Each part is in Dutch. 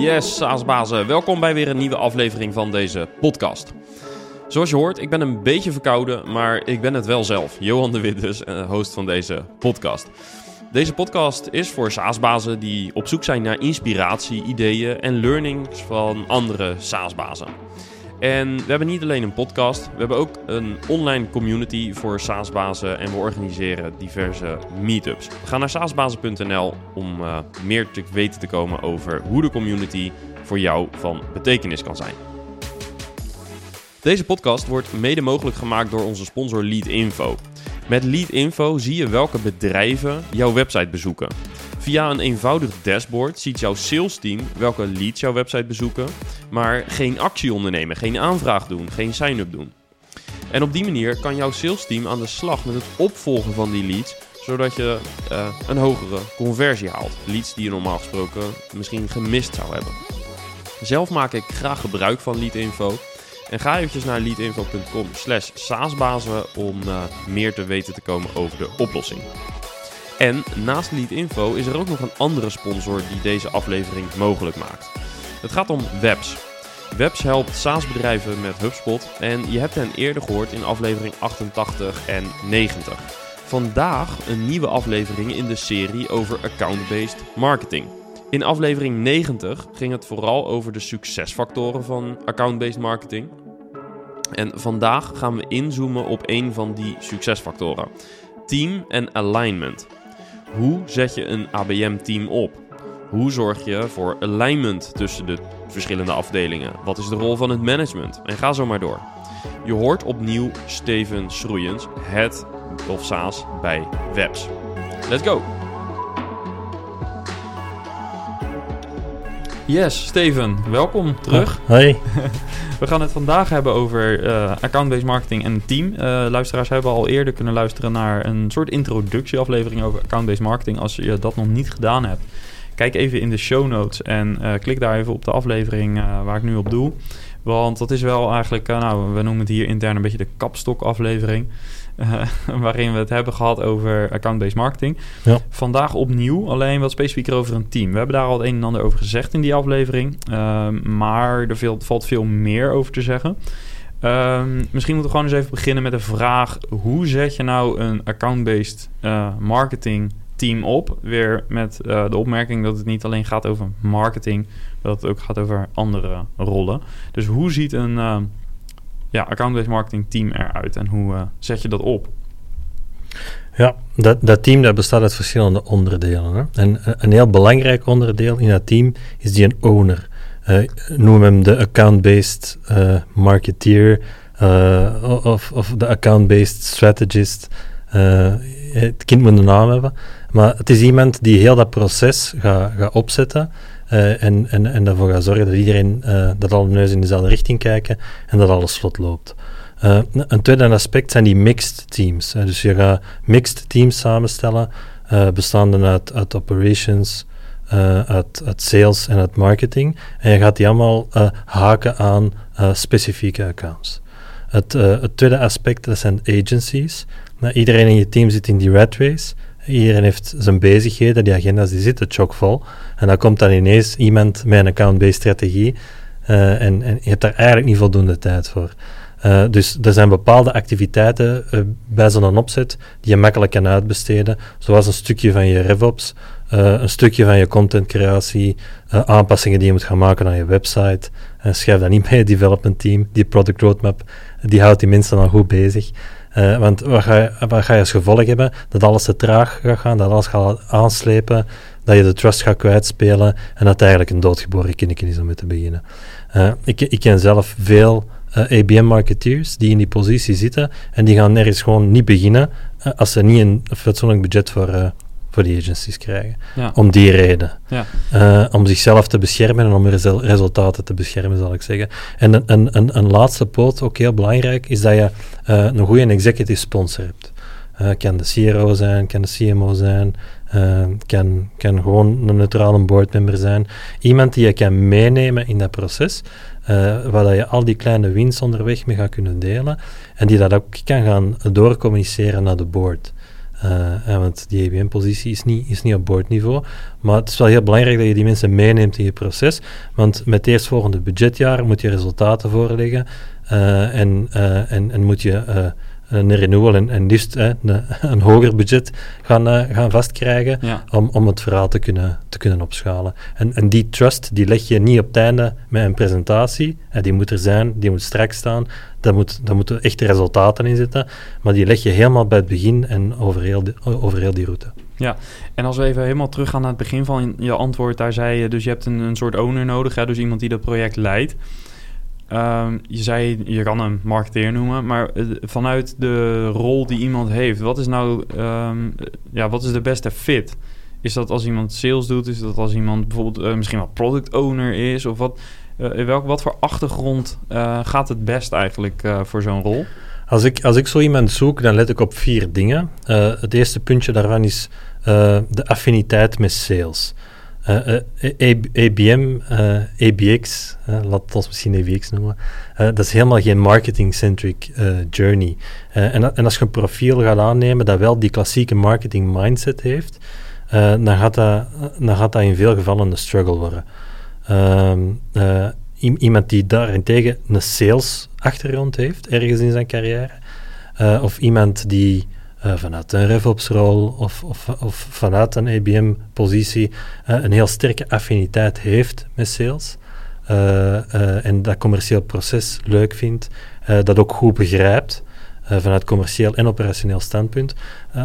Yes, SaaS-bazen, welkom bij weer een nieuwe aflevering van deze podcast. Zoals je hoort, ik ben een beetje verkouden, maar ik ben het wel zelf. Johan de Wit dus, eh, host van deze podcast. Deze podcast is voor SaaS-bazen die op zoek zijn naar inspiratie, ideeën en learnings van andere SaaS-bazen. En we hebben niet alleen een podcast, we hebben ook een online community voor SaaS-bazen en we organiseren diverse meetups. Ga naar saasbazen.nl om uh, meer te weten te komen over hoe de community voor jou van betekenis kan zijn. Deze podcast wordt mede mogelijk gemaakt door onze sponsor Leadinfo. Met Leadinfo zie je welke bedrijven jouw website bezoeken. Via een eenvoudig dashboard ziet jouw sales team welke leads jouw website bezoeken, maar geen actie ondernemen, geen aanvraag doen, geen sign-up doen. En op die manier kan jouw sales team aan de slag met het opvolgen van die leads, zodat je uh, een hogere conversie haalt. Leads die je normaal gesproken misschien gemist zou hebben. Zelf maak ik graag gebruik van Leadinfo. En ga eventjes naar leadinfo.com slash saasbazen om uh, meer te weten te komen over de oplossing. En naast Leadinfo is er ook nog een andere sponsor die deze aflevering mogelijk maakt. Het gaat om Webs. Webs helpt SaaS-bedrijven met HubSpot en je hebt hen eerder gehoord in aflevering 88 en 90. Vandaag een nieuwe aflevering in de serie over account-based marketing. In aflevering 90 ging het vooral over de succesfactoren van account-based marketing. En vandaag gaan we inzoomen op een van die succesfactoren: team en alignment. Hoe zet je een ABM-team op? Hoe zorg je voor alignment tussen de verschillende afdelingen? Wat is de rol van het management? En ga zo maar door. Je hoort opnieuw Steven Schroeiens, Head of SaaS bij Webs. Let's go! Yes, Steven, welkom terug. Hoi. We gaan het vandaag hebben over uh, account-based marketing en team. Uh, luisteraars hebben al eerder kunnen luisteren naar een soort introductieaflevering over account-based marketing. Als je dat nog niet gedaan hebt, kijk even in de show notes en uh, klik daar even op de aflevering waar ik nu op doe. Want dat is wel eigenlijk, nou, we noemen het hier intern een beetje de kapstok-aflevering. Uh, waarin we het hebben gehad over account-based marketing. Ja. Vandaag opnieuw, alleen wat specifieker over een team. We hebben daar al het een en ander over gezegd in die aflevering. Uh, maar er veel, valt veel meer over te zeggen. Uh, misschien moeten we gewoon eens even beginnen met de vraag: hoe zet je nou een account-based uh, marketing team op? Weer met de opmerking dat het niet alleen gaat over marketing, dat het ook gaat over andere rollen. Dus hoe ziet een ja, account-based marketing team eruit en hoe uh, zet je dat op? Ja, dat, dat team dat bestaat uit verschillende onderdelen. Hè? En een heel belangrijk onderdeel in dat team is die een owner. Noem hem de account-based marketeer of, of de account-based strategist. het kind moet een naam hebben. Maar het is iemand die heel dat proces gaat, gaat opzetten uh, en, en, en ervoor gaan zorgen dat iedereen, uh, dat alle neuzen in dezelfde richting kijken en dat alles vlot loopt. Uh, een tweede aspect zijn die mixed teams. dus je gaat mixed teams samenstellen, bestaande uit, uit operations, uit, uit, sales en uit marketing. En je gaat die allemaal haken aan specifieke accounts. Het, het, tweede aspect, dat zijn agencies. Nou, iedereen in je team zit in die red race. Iedereen heeft zijn bezigheden, die agenda's die zitten chockvol. En dan komt dan ineens iemand met een account-based strategie uh, en, en, je hebt daar eigenlijk niet voldoende tijd voor. Uh, dus er zijn bepaalde activiteiten uh, bij zo'n opzet die je makkelijk kan uitbesteden, zoals een stukje van je RevOps, een stukje van je contentcreatie, aanpassingen die je moet gaan maken aan je website. schrijf dat niet bij je development team. Die product roadmap, die houdt die mensen dan goed bezig. Uh, want wat ga, je, als gevolg hebben? Dat alles te traag gaat gaan, dat alles gaat aanslepen, dat je de trust gaat kwijtspelen en dat het eigenlijk een doodgeboren kindje is om mee te beginnen. Uh, ik, ik ken zelf veel uh, eh, ABM-marketeers die in die positie zitten en die gaan nergens gewoon niet beginnen als ze niet een fatsoenlijk budget voor voor die agencies krijgen. Ja. Om die reden. Ja. Uh, om zichzelf te beschermen en om resultaten te beschermen, zal ik zeggen. En een, een, een laatste poot, ook heel belangrijk, is dat je uh, een goede executive sponsor hebt. Uh, kan de CRO zijn, kan de CMO zijn, kan, kan gewoon een neutrale boardmember zijn. Iemand die je kan meenemen in dat proces, waar dat je al die kleine wins onderweg mee gaat kunnen delen en die dat ook kan gaan doorcommuniceren naar de board. Want die EBM-positie is niet, is niet op boordniveau. Maar het is wel heel belangrijk dat je die mensen meeneemt in je proces. Want met het eerstvolgende budgetjaar moet je resultaten voorleggen. en, en, en moet je een renewal en, en liefst een, een, hoger budget gaan, uh, gaan vastkrijgen om, om het verhaal te kunnen, te kunnen opschalen. En, en die trust die leg je niet op het einde met een presentatie. die moet er zijn, die moet strak staan. Daar, moet, daar moeten echte resultaten in zitten. Maar die leg je helemaal bij het begin en over heel, die, over heel die route. Ja, en als we even helemaal teruggaan naar het begin van je antwoord, daar zei je dus je hebt een, een soort owner nodig, hè, dus iemand die dat project leidt. Ehm, je zei, je kan hem marketeer noemen, maar eh, vanuit de rol die iemand heeft, wat is nou, ehm, ja, wat is de beste fit? Is dat als iemand sales doet? Is dat als iemand bijvoorbeeld uh, misschien wel product owner is? Of wat, uh, welk, wat voor achtergrond gaat het best eigenlijk voor zo'n rol? Als ik, als ik zo iemand zoek, dan let ik op vier dingen. het eerste puntje daarvan is de affiniteit met sales. Uh, uh, ABM, uh, ABX, laat het ons misschien ABX noemen, dat is helemaal geen marketing-centric journey. En, en, als je een profiel gaat aannemen dat wel die klassieke marketing mindset heeft, dan, gaat dat, dan gaat dat in veel gevallen een struggle worden. Ehm, iemand die daarentegen een sales achtergrond heeft, ergens in zijn carrière, of iemand die uh, vanuit een RevOps-rol of, of, of, vanuit een ABM-positie uh, eh, een heel sterke affiniteit heeft met sales. Uh, en dat commercieel proces leuk vindt, dat ook goed begrijpt vanuit commercieel en operationeel standpunt.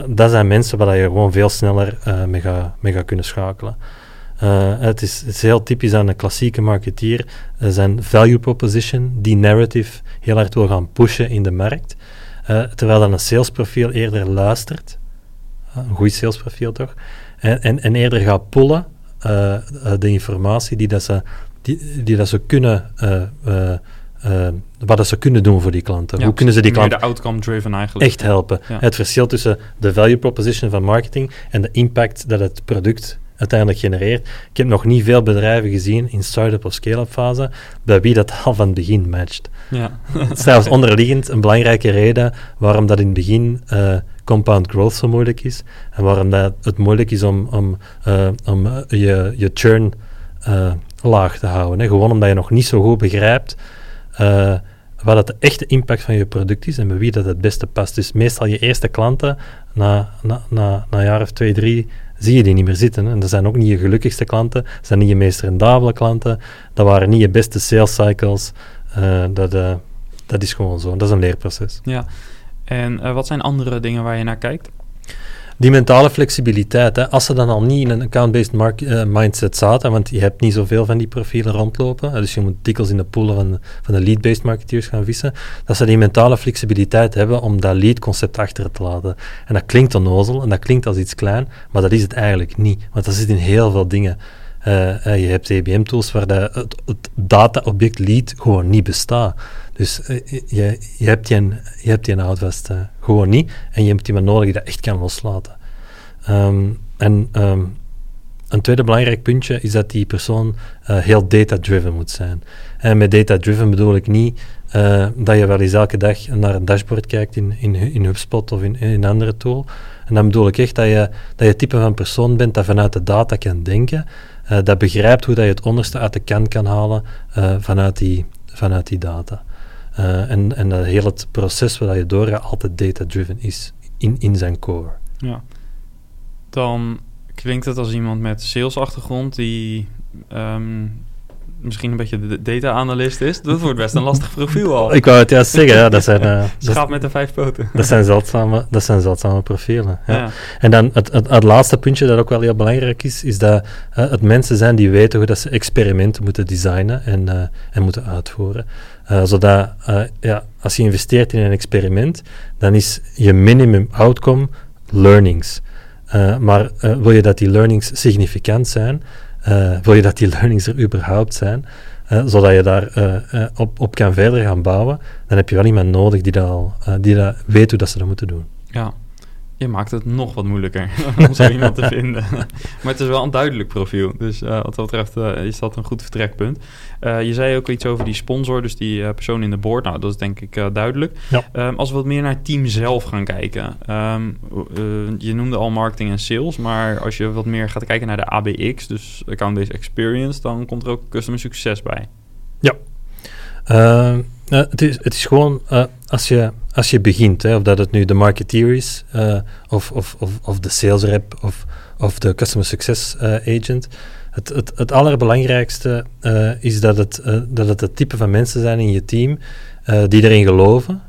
dat zijn mensen waar je gewoon veel sneller mee gaat mee kunnen schakelen. het, is, het is heel typisch aan een klassieke marketeer, zijn value proposition, die narrative heel hard wil gaan pushen in de markt. Uh, terwijl dan een salesprofiel eerder luistert, uh, een goed salesprofiel toch, en, en, en eerder gaat pullen uh, de informatie die, dat ze, die, die dat ze kunnen, wat dat ze kunnen doen voor die klanten. Hoe kunnen ze die klanten de outcome driven eigenlijk. echt helpen? Het verschil tussen de value proposition van marketing en de impact dat het product uiteindelijk genereert. Ik heb nog niet veel bedrijven gezien in start-up of scale-up fase bij wie dat al van het begin matcht. Ja. zelfs onderliggend een belangrijke reden waarom dat in het begin uh, compound growth zo moeilijk is en waarom dat het moeilijk is om, om, uh, om uh, je, je churn laag te houden. Hè. Gewoon omdat je nog niet zo goed begrijpt wat het de echte impact van je product is en bij wie dat het beste past. Dus meestal je eerste klanten, na, na, na, na een jaar of twee, drie, zie je die niet meer zitten. En dat zijn ook niet je gelukkigste klanten, dat zijn niet je meest rendabele klanten, dat waren niet je beste sales cycles. Uh, dat, uh, dat is gewoon zo. Dat is een leerproces. Ja. En uh, wat zijn andere dingen waar je naar kijkt? Die mentale flexibiliteit, hè, als ze dan al niet in een account-based uh, mindset zaten, want je hebt niet zoveel van die profielen rondlopen, dus je moet dikwijls in de poelen van, van de lead-based marketeers gaan vissen, dat ze die mentale flexibiliteit hebben om dat lead-concept achter te laten. En dat klinkt onnozel en dat klinkt als iets klein, maar dat is het eigenlijk niet, want dat zit in heel veel dingen. Uh, uh, je hebt EBM-tools waar dat het, data-object lead gewoon niet bestaat. Dus je, je, hebt die, je hebt gewoon niet. En je hebt iemand nodig die dat echt kan loslaten. Um, en um, een tweede belangrijk puntje is dat die persoon uh, heel data-driven moet zijn. En met data-driven bedoel ik niet dat je wel eens elke dag naar een dashboard kijkt in, in, HubSpot of in, een andere tool. En dan bedoel ik echt dat je, dat je type van persoon bent dat vanuit de data kan denken, dat begrijpt hoe dat je het onderste uit de kan kan halen vanuit, die, vanuit die data. Uh, en, en dat heel het proces waar je doorgaat altijd data-driven is in, in zijn core. Ja. Dan klinkt het als iemand met salesachtergrond die um, misschien een beetje de data-analyst is. Dat wordt best een lastig profiel al. Ik wou het juist zeggen, ja. Dat zijn... Uh, Schaap met de vijf poten. Dat zijn zeldzame, dat zijn zeldzame profielen. Ja. ja. En dan het, het, het, laatste puntje dat ook wel heel belangrijk is, is dat uh, het mensen zijn die weten hoe dat ze experimenten moeten designen en, uh, en moeten uitvoeren. Uh, zodat ja, als je investeert in een experiment, dan is je minimum outcome learnings. Maar wil je dat die learnings significant zijn, wil je dat die learnings er überhaupt zijn, zodat je daar op, op kan verder gaan bouwen, dan heb je wel iemand nodig die, dat al, die dat weet hoe dat ze dat moeten doen. Ja, Je maakt het nog wat moeilijker om zo iemand te vinden. maar het is wel een duidelijk profiel. Dus uh, wat dat betreft uh, is dat een goed vertrekpunt. Uh, je zei ook iets over die sponsor, dus die persoon in de board. Nou, dat is denk ik duidelijk. Ja. Um, als we wat meer naar het team zelf gaan kijken. Um, je noemde al marketing en sales. Maar als je wat meer gaat kijken naar de ABX, dus Account-Based Experience... dan komt er ook customer succes bij. Ja. Ehm, het, is, het is gewoon als je als je begint, hè, of dat het nu de marketeer is, uh, of, of, of, of, de sales rep, of, of de customer success uh, agent. Het, het, het allerbelangrijkste uh, is dat het, dat het het type van mensen zijn in je team die erin geloven,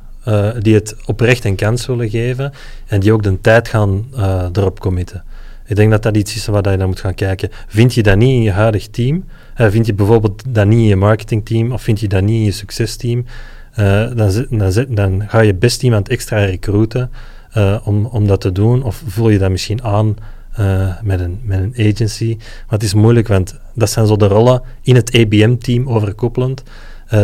die het oprecht een kans willen geven en die ook de tijd gaan erop committen. Ik denk dat dat iets is waar je naar moet gaan kijken. Vind je dat niet in je huidig team? vind je bijvoorbeeld dat niet in je marketingteam of vind je dat niet in je succesteam? Uh, dan, dan, dan, ga je best iemand extra recruiten uh, om, om dat te doen. Of vul je dat misschien aan uh, met, een, met een agency. Maar het is moeilijk, want dat zijn zo de rollen in het ABM-team overkoepelend.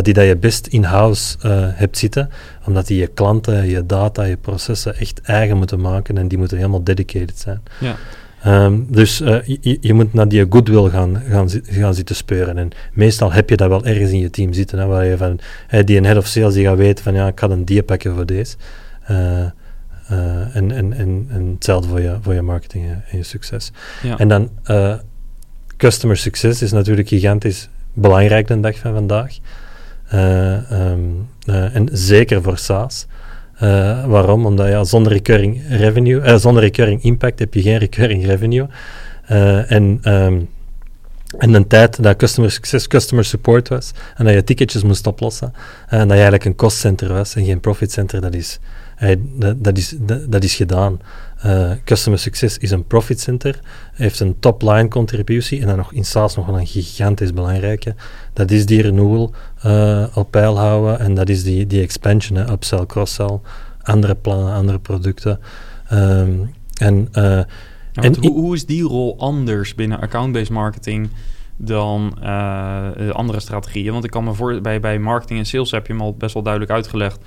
die dat je best in-house hebt zitten, omdat die je klanten, je data, je processen echt eigen moeten maken en die moeten helemaal dedicated zijn. Ja. Um, dus uh, je, je, moet naar die goodwill gaan, gaan, gaan zitten speuren. En meestal heb je dat wel ergens in je team zitten, hè, waar je van, hey, die een head of sales die gaat weten van, ja, ik ga een die pakken voor deze. Uh, uh, en, en, en, en hetzelfde voor je, voor je marketing en je succes. Ja. En dan, customer success is natuurlijk gigantisch belangrijk de dag van vandaag. Um, en zeker voor SaaS. Uh, waarom? Omdat ja, zonder recurring revenue, uh, zonder recurring impact heb je geen recurring revenue. Uh, en, um, en een tijd dat customer success customer support was en dat je ticketjes moest oplossen en dat je eigenlijk een cost center was en geen profit center, dat is, dat, dat is, dat is gedaan. Uh, customer Success is een profit center, heeft een top-line contributie en dan nog in SaaS nog wel een gigantisch belangrijke. Dat is die renewal uh, op peil houden en dat is die, die expansion, hè, upsell, cross-sell, andere plannen, andere producten. Um, en, uh, ja, en hoe, hoe, is die rol anders binnen account-based marketing dan andere strategieën? Want ik kan me voor, bij, bij marketing en sales heb je hem al best wel duidelijk uitgelegd.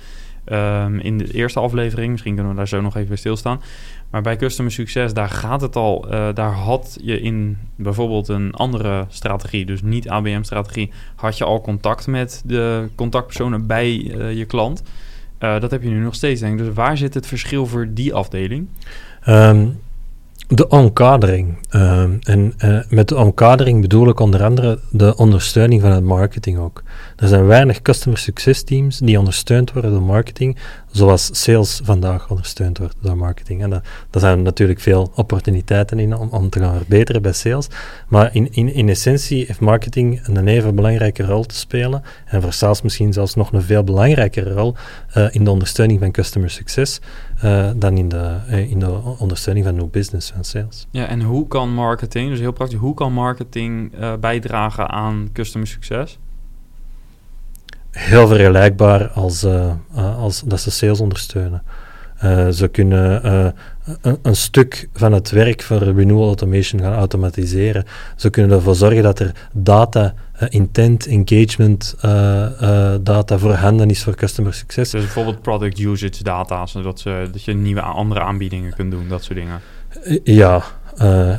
Um, in de eerste aflevering, misschien kunnen we daar zo nog even bij stilstaan. Maar bij Customer Succes, daar gaat het al. Uh, daar had je in bijvoorbeeld een andere strategie, dus niet ABM-strategie, had je al contact met de contactpersonen bij uh, je klant. Uh, dat heb je nu nog steeds, denk ik. Dus waar zit het verschil voor die afdeling? Um, de omkadering. Uh, en met de omkadering bedoel ik onder andere de ondersteuning van het marketing ook. Er zijn weinig customer success teams die ondersteund worden door marketing, zoals sales vandaag ondersteund wordt door marketing. En daar zijn natuurlijk veel opportuniteiten in om, om te gaan verbeteren bij sales. Maar in, in, in essentie heeft marketing een even belangrijke rol te spelen. En voor sales misschien zelfs nog een veel belangrijkere rol uh, in de ondersteuning van customer success uh, dan in de, uh, in de ondersteuning van nieuw business en sales. Ja, en hoe kan marketing, dus heel praktisch, hoe kan marketing bijdragen aan customer succes? Heel vergelijkbaar als, uh, als dat ze sales ondersteunen. Uh, ze kunnen uh, een, een, stuk van het werk van renewal automation gaan automatiseren. Ze kunnen ervoor zorgen dat er data, intent, engagement data voorhanden is voor customer success. Dus bijvoorbeeld product usage data, zodat ze, dat je nieuwe andere aanbiedingen kunt doen, dat soort dingen. Ja,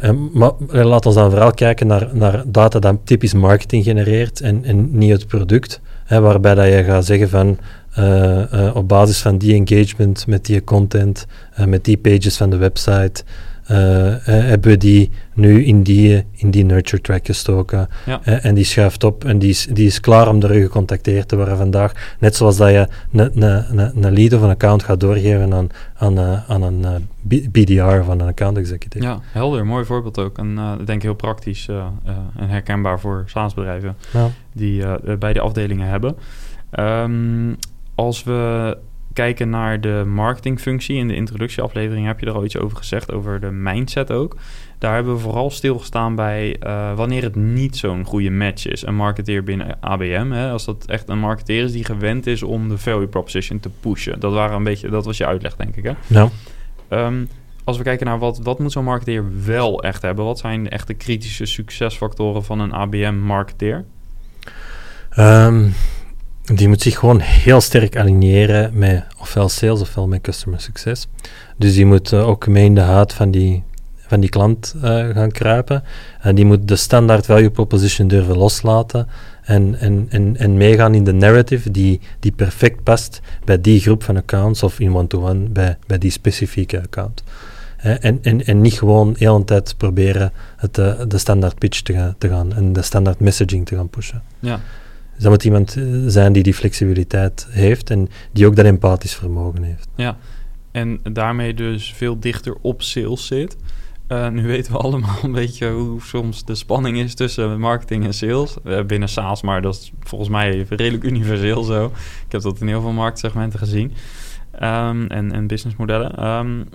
en, maar laten we dan vooral kijken naar, naar data dat typisch marketing genereert en, en niet het product. Waarbij dat je gaat zeggen van uh, uh, op basis van die engagement met die content, met die pages van de website, hebben we die nu in die, in die nurture track gestoken. Ja. en die schuift op en die is, die is klaar om door je gecontacteerd te worden vandaag. Net zoals dat je een lead of een account gaat doorgeven aan, aan, aan een BDR van een account executive. Ja, helder. Mooi voorbeeld ook. En uh, ik denk heel praktisch uh, uh, en herkenbaar voor SaaS-bedrijven ja. die beide afdelingen hebben. Um, als we kijken naar de marketingfunctie in de introductieaflevering heb je er al iets over gezegd, over de mindset ook. Daar hebben we vooral stilgestaan bij wanneer het niet zo'n goede match is. Een marketeer binnen ABM, hè, als dat echt een marketeer is die gewend is om de value proposition te pushen. Dat, waren een beetje, dat was je uitleg, denk ik. Hè? Ja. Um, als we kijken naar wat, wat moet zo'n marketeer wel echt hebben, wat zijn de echte kritische succesfactoren van een ABM-marketeer? Um, die moet zich gewoon heel sterk aligneren met ofwel sales ofwel met customer succes. Dus die moet uh, ook mee in de huid van die, van die klant uh, gaan kruipen. En die moet de standaard value proposition durven loslaten en, en, en, en meegaan in de narrative die, die perfect past bij die groep van accounts of in one-to-one bij, bij die specifieke account. En, en, en niet gewoon de hele tijd proberen het, de standaard pitch te gaan, te gaan en de standaard messaging te gaan pushen. Ja. Dus dat moet iemand eh, zijn die die flexibiliteit heeft en die ook dat empathisch vermogen heeft. Ja, en daarmee dus veel dichter op sales zit. Uh, nu weten we allemaal een beetje hoe soms de spanning is tussen marketing en sales. Uh, binnen SaaS, maar dat is volgens mij redelijk universeel zo. Ik heb dat in heel veel marktsegmenten gezien. Um, en, en businessmodellen. Um,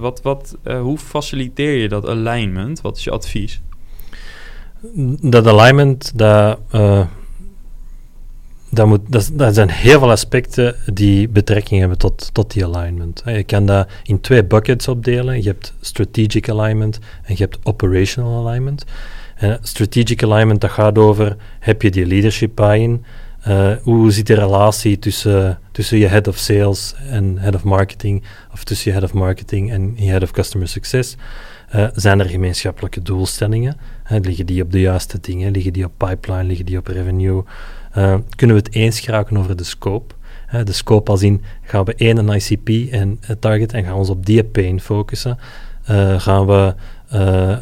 wat, wat, uh, hoe faciliteer je dat alignment? Wat is je advies? Dat alignment, dat, dat, dat, zijn heel veel aspecten die betrekking hebben tot, tot die alignment. Je kan dat in twee buckets opdelen. Je hebt strategic alignment en je hebt operational alignment. En strategic alignment, dat gaat over, heb je die leadership buy-in? Uh, hoe zit de relatie tussen, tussen je head of sales en head of marketing, of tussen je head of marketing en je head of customer success? Uh, zijn er gemeenschappelijke doelstellingen? Liggen die op de juiste dingen? Liggen die op pipeline? Liggen die op revenue? Uh, kunnen we het eens geraken over de scope. De scope als in, gaan we één een ICP en uh, target en gaan we ons op die pain focussen. gaan, we,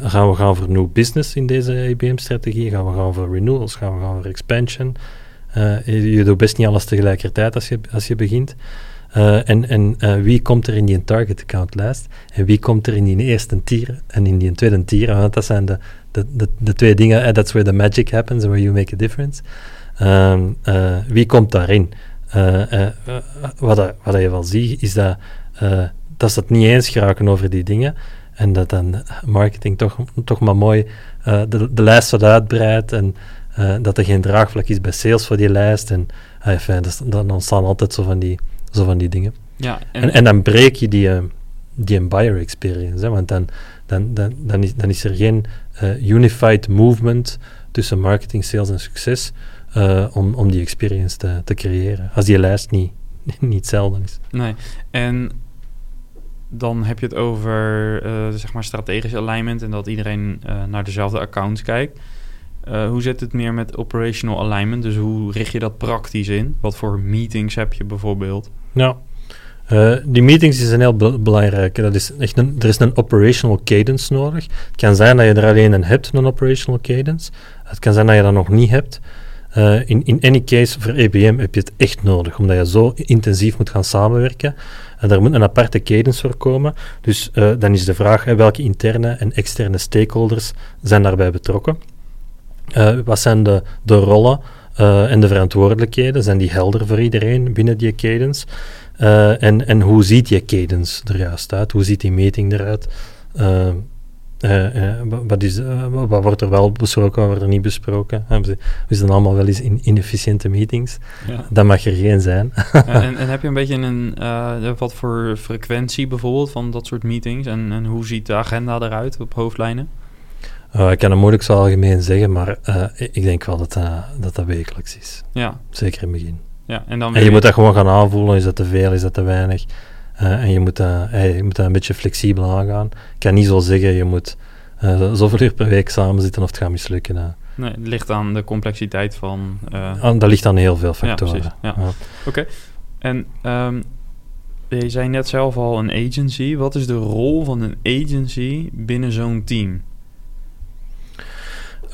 gaan we gaan voor new business in deze IBM-strategie? Gaan we gaan voor renewals? Gaan we gaan voor expansion? je, doet best niet alles tegelijkertijd als je, als je begint. en en wie komt er in die target account lijst? En wie komt er in die eerste tier en in die tweede tier? Want dat zijn de, de, de, twee dingen. That's where the magic happens, where you make a difference. Um, uh, wie komt daarin? Uh, uh, wat, wat je wel ziet, is dat, dat ze het niet eens geraken over die dingen. En dat dan marketing toch, toch maar mooi de, de lijst wat uitbreidt. En dat er geen draagvlak is bij sales voor die lijst. En dus, dan ontstaan altijd zo van die, zo van die dingen. Ja, en, en, en dan breek je die, die buyer experience. Hè, want dan, dan, dan, dan, is, dan is er geen unified movement tussen marketing, sales en succes. Uh, om, om die experience te, te creëren. Als die lijst niet, niet hetzelfde is. Nee, en dan heb je het over uh, zeg maar strategisch alignment en dat iedereen uh, naar dezelfde accounts kijkt. hoe zit het meer met operational alignment? Dus hoe richt je dat praktisch in? Wat voor meetings heb je bijvoorbeeld? Nou, die meetings zijn heel be belangrijk. Dat is echt een, er is een operational cadence nodig. Het kan zijn dat je er alleen een hebt, een operational cadence. Het kan zijn dat je dat nog niet hebt. Uh, in, in any case, voor EBM heb je het echt nodig, omdat je zo intensief moet gaan samenwerken. En daar moet een aparte cadence voor komen. Dus uh, dan is de vraag, welke interne en externe stakeholders zijn daarbij betrokken? Uh, wat zijn de, de rollen en de verantwoordelijkheden? Zijn die helder voor iedereen binnen die cadence? en, en hoe ziet die cadence er juist uit? Hoe ziet die meting eruit? Uh, wat, is, uh, wat, wordt er wel besproken, wat wordt er niet besproken? we zitten allemaal wel eens in inefficiënte meetings. Ja. Dat mag er geen zijn. en, en, heb je een beetje een, wat voor frequentie bijvoorbeeld van dat soort meetings? En, en hoe ziet de agenda eruit op hoofdlijnen? ik kan het moeilijk zo algemeen zeggen, maar ik denk wel dat, dat dat wekelijks is. Ja. Zeker in het begin. Ja, en, dan en je, je moet dat gewoon gaan aanvoelen. Is dat te veel, is dat te weinig? Uh, en je moet, dat, hey, je moet dat een beetje flexibel aangaan. Ik kan niet zo zeggen, je moet uh, zoveel uur per week samen zitten of het gaat mislukken. Uh. Nee, het ligt aan de complexiteit van... Uh... dat ligt aan heel veel factoren. Ja, ja. ja. Oké. Okay. En um, je zei net zelf al een agency. Wat is de rol van een agency binnen zo'n team?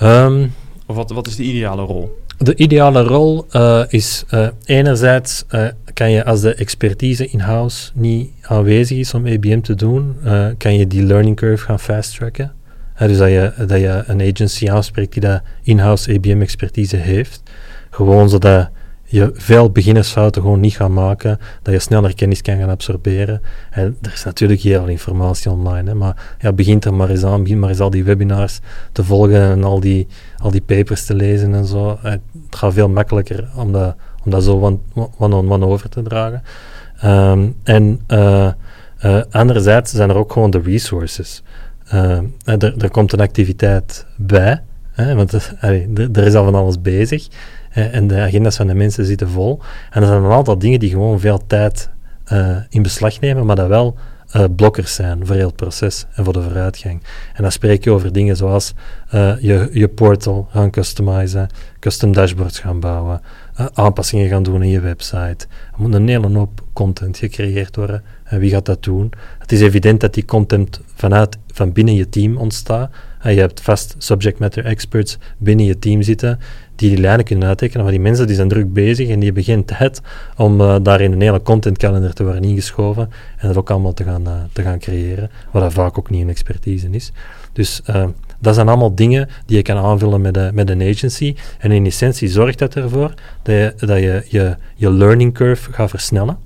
Um, of wat, wat is de ideale rol? De ideale rol uh, is uh, enerzijds uh, kan je als de expertise in-house niet aanwezig is om ABM te doen, kan je die learning curve gaan fast-tracken. dus dat je, dat je een agency aanspreekt die dat in-house ABM expertise heeft. Gewoon zodat je veel beginnersfouten gewoon niet gaat maken, dat je sneller kennis kan gaan absorberen. En er is natuurlijk heel veel informatie online, maar ja, begint er maar eens aan, begin maar eens al die webinars te volgen en al die, al die papers te lezen en zo. Het gaat veel makkelijker om dat, om dat zo one-on-one -on -one over te dragen. Um, en uh, uh, anderzijds zijn er ook gewoon de resources. Uh, er, komt een activiteit bij, hè, want er is al van alles bezig. En de agenda's van de mensen zitten vol. En er zijn een aantal dingen die gewoon veel tijd in beslag nemen, maar dat wel uh, blokkers zijn voor heel het proces en voor de vooruitgang. En dan spreek je over dingen zoals uh, je, je portal gaan customizen, custom dashboards gaan bouwen, aanpassingen gaan doen in je website. Er moet een hele hoop content gecreëerd worden. En wie gaat dat doen? Het is evident dat die content vanuit, van binnen je team ontstaat. En je hebt vast subject matter experts binnen je team zitten die die lijnen kunnen uittekenen, maar die mensen die zijn druk bezig en die hebben geen tijd om uh, daar in een hele contentkalender te worden ingeschoven en dat ook allemaal te gaan, uh, te gaan creëren, wat dat vaak ook niet een expertise is. Dus uh, dat zijn allemaal dingen die je kan aanvullen met, de, met een agency. En in essentie zorgt dat ervoor dat je dat je, je, je learning curve gaat versnellen.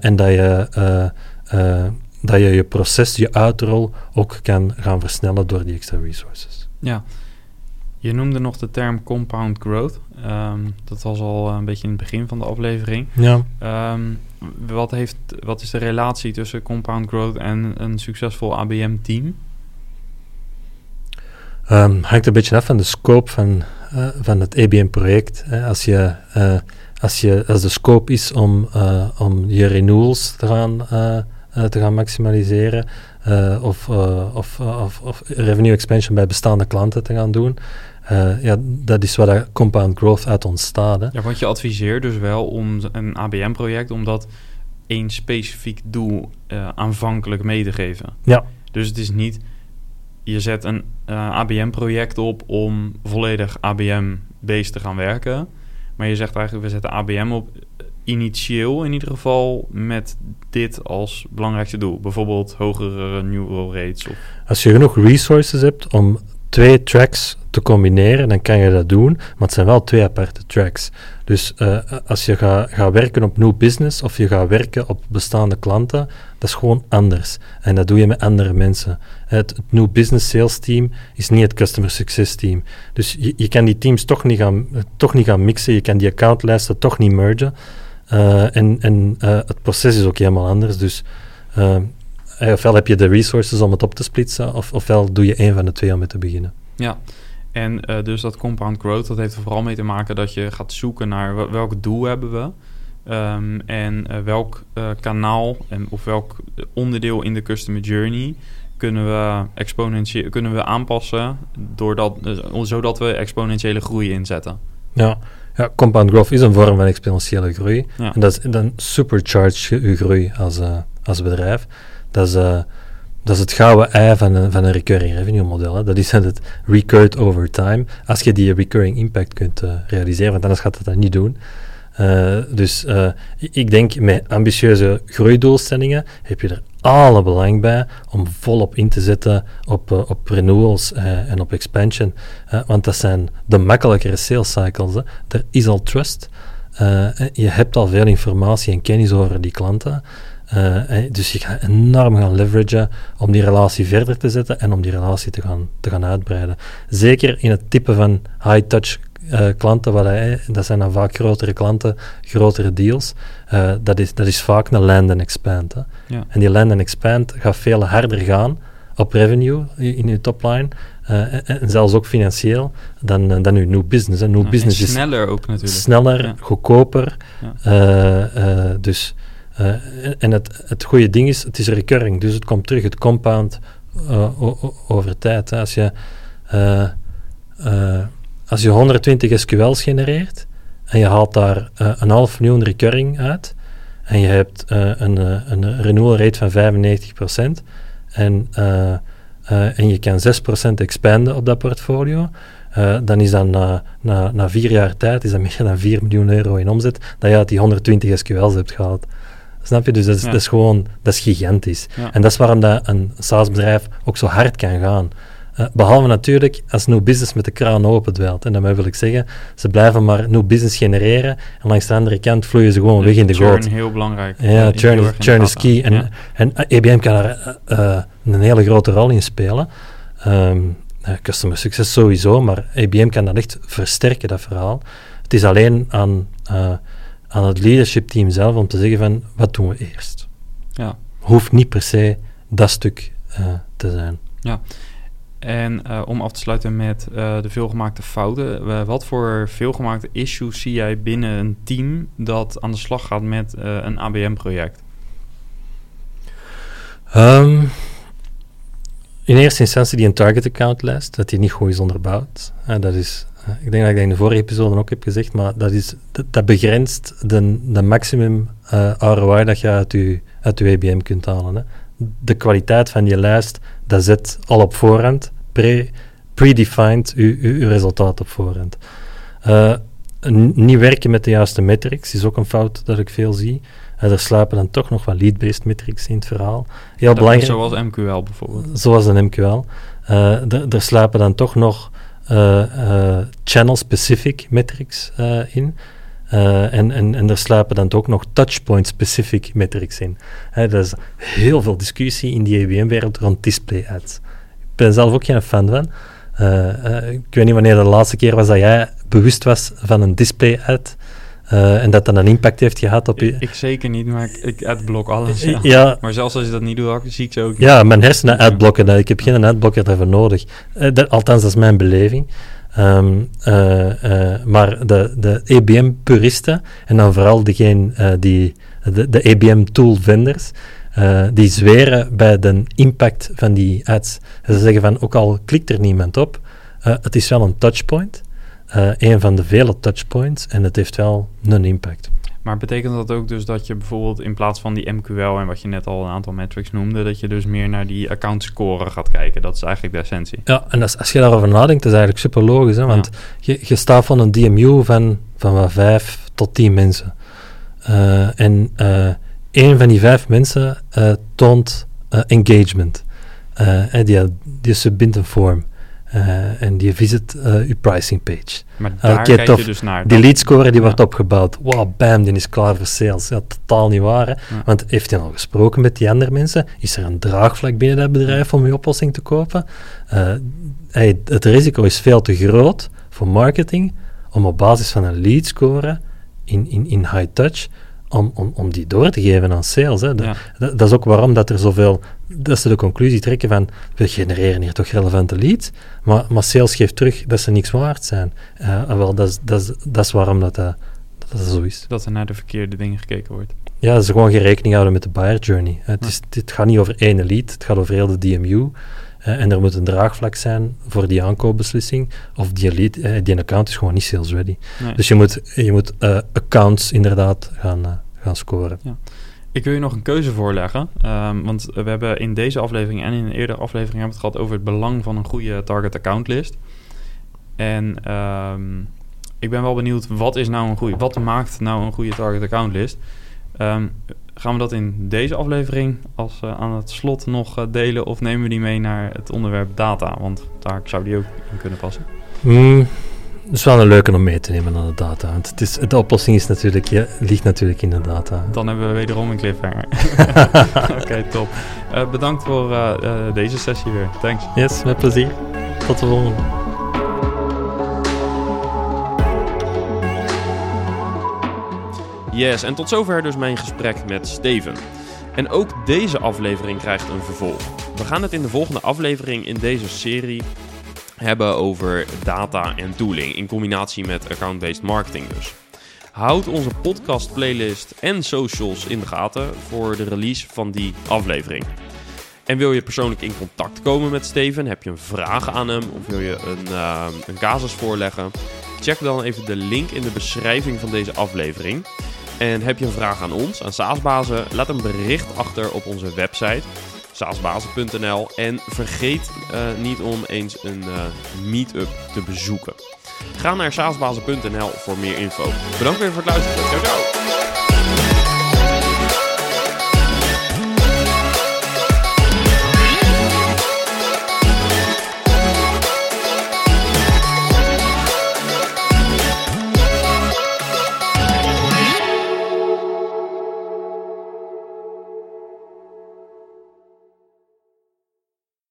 en dat je, dat je je proces, je uitrol ook kan gaan versnellen door die extra resources. Ja, je noemde nog de term compound growth. Ehm, dat was al een beetje in het begin van de aflevering. Ja. Um, wat, heeft, wat is de relatie tussen compound growth en een succesvol ABM-team? Um, hangt een beetje af van de scope van, uh, van het ABM-project. Als, je, uh, als, je, als de scope is om, uh, om je renewals te gaan, te gaan maximaliseren, of, of, of, of revenue expansion bij bestaande klanten te gaan doen, ja, dat is waar dat compound growth uit ontstaat. Hè. Ja, want je adviseert dus wel om een ABM-project om dat één specifiek doel aanvankelijk mee te geven. Ja. Dus het is niet, je zet een ABM-project op om volledig ABM-based te gaan werken. Maar je zegt eigenlijk, we zetten ABM op initieel in ieder geval met dit als belangrijkste doel. Bijvoorbeeld hogere renewal rates. Of... Als je genoeg resources hebt om twee tracks te combineren, dan kan je dat doen, maar het zijn wel twee aparte tracks. Dus uh, als je gaat ga werken op nieuw business of je gaat werken op bestaande klanten, dat is gewoon anders. En dat doe je met andere mensen. Het, het nieuw business sales team is niet het customer success team. Dus je, je kan die teams toch niet, gaan, toch niet gaan mixen, je kan die accountlijsten toch niet mergen. Uh, en en uh, het proces is ook helemaal anders. Dus ofwel heb je de resources om het op te splitsen, of, ofwel doe je één van de twee om mee te beginnen. Ja, en dus dat compound growth, dat heeft er vooral mee te maken dat je gaat zoeken naar welk doel hebben we. Um, en welk kanaal en, of welk onderdeel in de customer journey kunnen we, exponentieel, kunnen we aanpassen doordat, zodat we exponentiële groei inzetten. Ja. Ja, compound growth is een vorm van exponentiële groei. Ja. En dat is dan supercharged je groei als, als bedrijf. Dat is dat is het gouden ei van een, van een recurring revenue model. Hè. Dat is het recurred over time. Als je die recurring impact kunt uh, realiseren, want anders gaat het dat niet doen. Dus ik denk met ambitieuze groeidoelstellingen heb je er alle belang bij om volop in te zetten op, op renewals en op expansion. want dat zijn de makkelijkere sales cycles. Er is al trust. je hebt al veel informatie en kennis over die klanten. Dus je gaat enorm gaan leveragen om die relatie verder te zetten en om die relatie te gaan, te gaan uitbreiden. Zeker in het type van high-touch uh, klanten, wat hij, dat zijn dan vaak grotere klanten, grotere deals. Uh, dat, is, dat is vaak een land and expand. Hè. Ja. En die land and expand gaat veel harder gaan op revenue in je topline. Uh, en, zelfs ook financieel dan, dan uw new business. Hè. New ja, business is sneller ook natuurlijk. Sneller, ja. goedkoper. dus en het, het goede ding is, het is recurring, dus het komt terug, het compound over tijd. Hè. Als, je, als je 120 SQL's genereert en je haalt daar een half miljoen recurring uit en je hebt een, een renewal rate van 95% en, en je kan 6% expanden op dat portfolio, uh, dan is dat na, na, na, vier jaar tijd is dat meer dan 4 miljoen euro in omzet dat je uit die 120 SQL's hebt gehaald. Snap je? Dus dat is, dat is gewoon, dat is gigantisch. En dat is waarom dat een SaaS-bedrijf ook zo hard kan gaan. Uh, behalve natuurlijk als nieuw business met de kraan open dwelt. En daarmee wil ik zeggen, ze blijven maar nieuw business genereren en langs de andere kant vloeien ze gewoon weg in de goot. Churn heel belangrijk. Ja, churn, is, churn is key. En, en IBM kan daar uh, een hele grote rol in spelen. Um, customer success sowieso, maar IBM kan dat echt versterken, dat verhaal. Het is alleen aan aan het leadership team zelf om te zeggen van wat doen we eerst. Ja. Hoeft niet per se dat stuk uh, te zijn. Ja. En uh, om af te sluiten met uh, de veelgemaakte fouten. Wat voor veelgemaakte issues zie jij binnen een team dat aan de slag gaat met een ABM-project? Um, in eerste instantie die een target account lijst, dat die niet goed is onderbouwd. dat is, ik denk dat ik dat in de vorige episode ook heb gezegd, maar dat, is, dat, begrenst de, maximum ROI dat je uit je, uit je ABM kunt halen. Hè. De kwaliteit van die lijst dat zet al op voorhand, pre, predefined, uw, uw, resultaat op voorhand. Uh, niet werken met de juiste metrics is ook een fout dat ik veel zie. Uh, er slapen dan toch nog wat lead-based metrics in het verhaal. Heel belangrijk. Zoals MQL bijvoorbeeld. Zoals een MQL. Uh, er slapen dan toch nog channel-specific metrics in. Uh, en, en, en er slapen dan ook nog touchpoint-specific metrics in. er is heel veel discussie in die ABM-wereld rond display ads. Ik ben zelf ook geen fan van. Uh, uh, ik weet niet wanneer de laatste keer was dat jij bewust was van een display ad. en dat dat een impact heeft gehad op je... Ik, ik zeker niet, maar ik, ik adblock alles. Ja. ja. Maar zelfs als je dat niet doet, zie ik ze ook niet. Ja, mijn hersenen adblocken. Ik heb geen adblocker daarvoor nodig. althans, dat is mijn beleving. Um, uh, uh, maar de, de EBM-puristen, en dan vooral degene uh, die, de, de EBM-tool-vendors, die zweren bij de impact van die ads. Ze zeggen van, ook al klikt er niemand op, het is wel een touchpoint, een van de vele touchpoints, en het heeft wel een impact. Maar betekent dat ook dus dat je bijvoorbeeld in plaats van die MQL en wat je net al een aantal metrics noemde, dat je dus meer naar die account score gaat kijken? Dat is eigenlijk de essentie. Ja, en als, als je daarover nadenkt, is eigenlijk super logisch. Hè? Want je, je staat van een DMU van, van wat, vijf tot tien mensen. Uh, en uh, één van die vijf mensen uh, toont engagement. die, die subbindt een vorm. Uh, en die visit uh, uw pricing page. Maar daar kijk je dus naar. Die lead score die wordt opgebouwd. Wow, bam, die is klaar voor sales. Ja, totaal niet waar. Hè? Ja. Want heeft hij al gesproken met die andere mensen? Is er een draagvlak binnen dat bedrijf om uw oplossing te kopen? Uh, hey, het risico is veel te groot voor marketing om op basis van een lead score in, in, in high touch om, om, om die door te geven aan sales. Hè. De, dat, dat, is ook waarom dat er zoveel, dat ze de conclusie trekken van, we genereren hier toch relevante leads, maar, maar sales geeft terug dat ze niks waard zijn. Uh, wel, dat, is, dat, is, dat is waarom dat, uh, dat, dat zo is. Dat er naar de verkeerde dingen gekeken wordt. Ja, ze gewoon geen rekening houden met de buyer journey. Het, is, het gaat niet over één lead, het gaat over heel de DMU. Uh, en er moet een draagvlak zijn voor die aankoopbeslissing. Of die, lead, uh, die account is gewoon niet sales ready. Nee. Dus je moet, je moet uh, accounts inderdaad gaan, gaan scoren. Ja. Ik wil je nog een keuze voorleggen. Um, want we hebben in deze aflevering en in een eerdere aflevering hebben we het gehad over het belang van een goede target account list. En um, ik ben wel benieuwd, wat is nou een goede, wat maakt nou een goede target account list? Um, gaan we dat in deze aflevering als uh, aan het slot nog uh, delen of nemen we die mee naar het onderwerp data? Want daar zou die ook in kunnen passen. Mm, het is wel een leuke om mee te nemen aan de data. Want het is, de oplossing is natuurlijk, ja, ligt natuurlijk in de data. Dan hebben we wederom een cliffhanger. Oké, okay, top. Uh, bedankt voor deze sessie weer. Thanks. Yes, met plezier. Tot de volgende. Yes, en tot zover dus mijn gesprek met Steven. En ook deze aflevering krijgt een vervolg. We gaan het in de volgende aflevering in deze serie hebben over data en tooling in combinatie met account-based marketing dus. Houd onze podcast playlist en socials in de gaten voor de release van die aflevering. En wil je persoonlijk in contact komen met Steven? Heb je een vraag aan hem of wil je een, uh, een casus voorleggen? Check dan even de link in de beschrijving van deze aflevering. En heb je een vraag aan ons, aan Saasbazen? Laat een bericht achter op onze website saasbazen.nl. En vergeet uh, niet om eens een uh, meetup te bezoeken. Ga naar saasbazen.nl voor meer info. Bedankt weer voor het luisteren. Ciao, ciao!